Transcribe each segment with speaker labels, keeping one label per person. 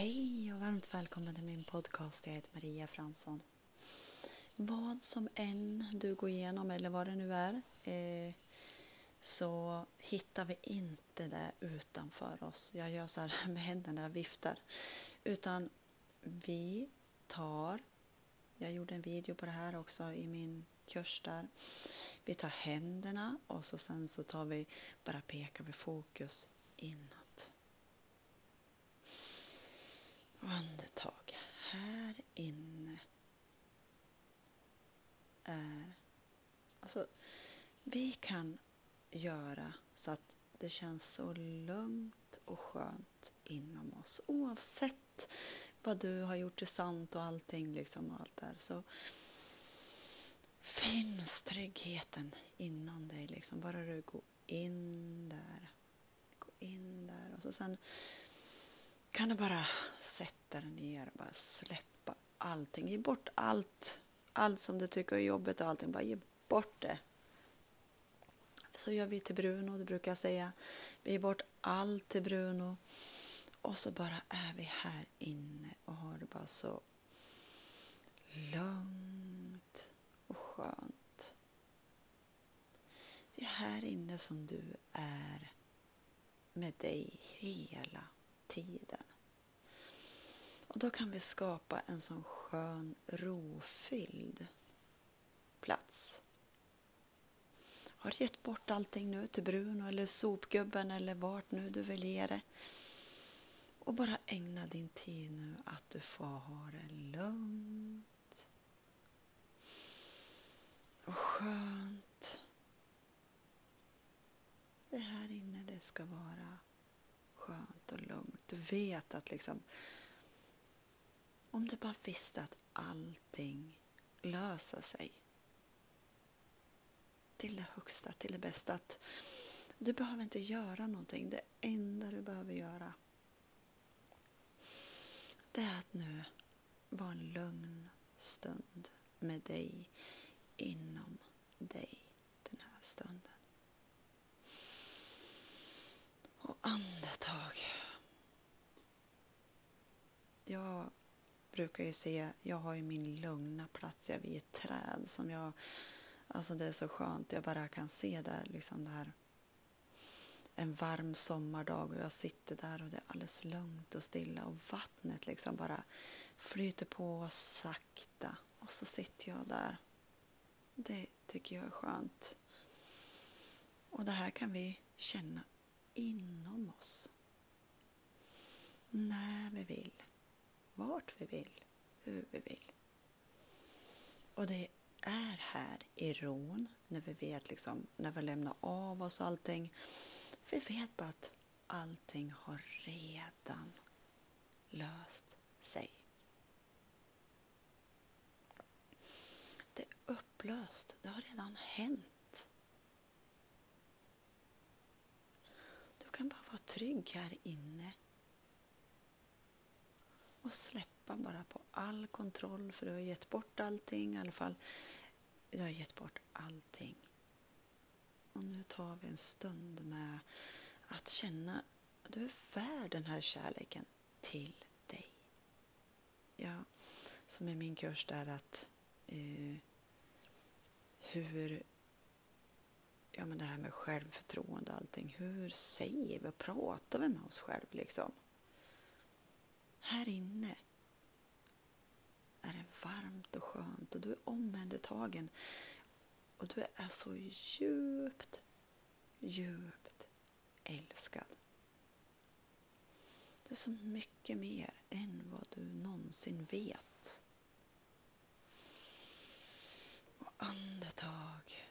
Speaker 1: Hej och varmt välkommen till min podcast. Jag heter Maria Fransson. Vad som än du går igenom eller vad det nu är eh, så hittar vi inte det utanför oss. Jag gör så här med händerna, jag viftar. Utan vi tar, jag gjorde en video på det här också i min kurs där. Vi tar händerna och så sen så tar vi, bara pekar vi fokus inåt. Och andetag här inne är... Alltså, vi kan göra så att det känns så lugnt och skönt inom oss. Oavsett vad du har gjort till sant och allting liksom och allt där så finns tryggheten inom dig liksom. Bara du går in där. Gå in där. Och så sen kan du bara sätta dig ner och bara släppa allting. Ge bort allt, allt som du tycker är jobbigt och allting. Bara ge bort det. Så gör vi till Bruno, det brukar jag säga. Vi ger bort allt till Bruno. Och så bara är vi här inne och har det bara så lugnt och skönt. Det är här inne som du är med dig hela tiden. Och då kan vi skapa en sån skön rofylld plats. Har gett bort allting nu till Bruno eller sopgubben eller vart nu du vill ge det. Och bara ägna din tid nu att du får ha det lugnt och skönt. Det här inne det ska vara och lugnt. Du vet att liksom om du bara visste att allting löser sig till det högsta, till det bästa. Att du behöver inte göra någonting. Det enda du behöver göra det är att nu vara en lugn stund med dig inom dig den här stunden. Och andetag. Jag brukar ju se, jag har ju min lugna plats, jag vid ett träd som jag, alltså det är så skönt, jag bara kan se där liksom det här en varm sommardag och jag sitter där och det är alldeles lugnt och stilla och vattnet liksom bara flyter på sakta och så sitter jag där. Det tycker jag är skönt. Och det här kan vi känna inom oss. När vi vill, vart vi vill, hur vi vill. Och det är här i ron, när vi vet liksom, när vi lämnar av oss allting. Vi vet bara att allting har redan löst sig. Det är upplöst, det har redan hänt. Du kan bara vara trygg här inne och släppa bara på all kontroll för du har gett bort allting, i alla fall du har gett bort allting. Och nu tar vi en stund med att känna att du är värd den här kärleken till dig. Ja, som i min kurs där att eh, hur ja, men det här med självförtroende och allting. Hur säger vi och pratar vi med oss själva liksom? Här inne är det varmt och skönt och du är omhändertagen och du är så djupt, djupt älskad. Det är så mycket mer än vad du någonsin vet. Och andetag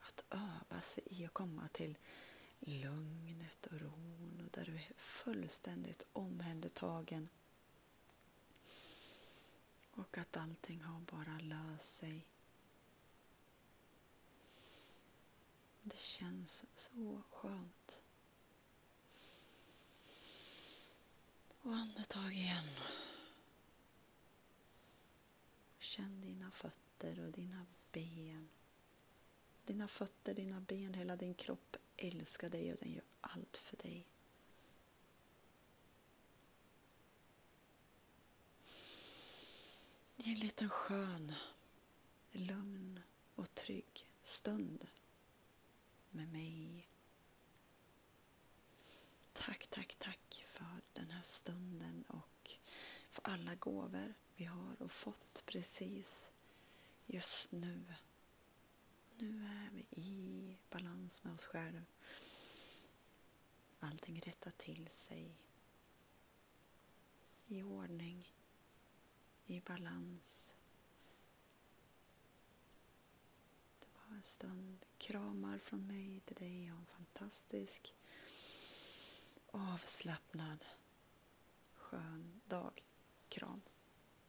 Speaker 1: Att öva sig i att komma till lugnet och ron och där du är fullständigt omhändertagen. Och att allting har bara löst sig. Det känns så skönt. Och andetag igen. Känn dina fötter och dina ben. Dina fötter, dina ben, hela din kropp älskar dig och den gör allt för dig. Det är en liten skön, lugn och trygg stund med mig. Tack, tack, tack för den här stunden och för alla gåvor vi har och fått precis just nu. Nu är vi i balans med oss själva. Allting rättar till sig. I ordning. I balans. Det var en stund kramar från mig till dig och en fantastisk avslappnad skön dag. Kram.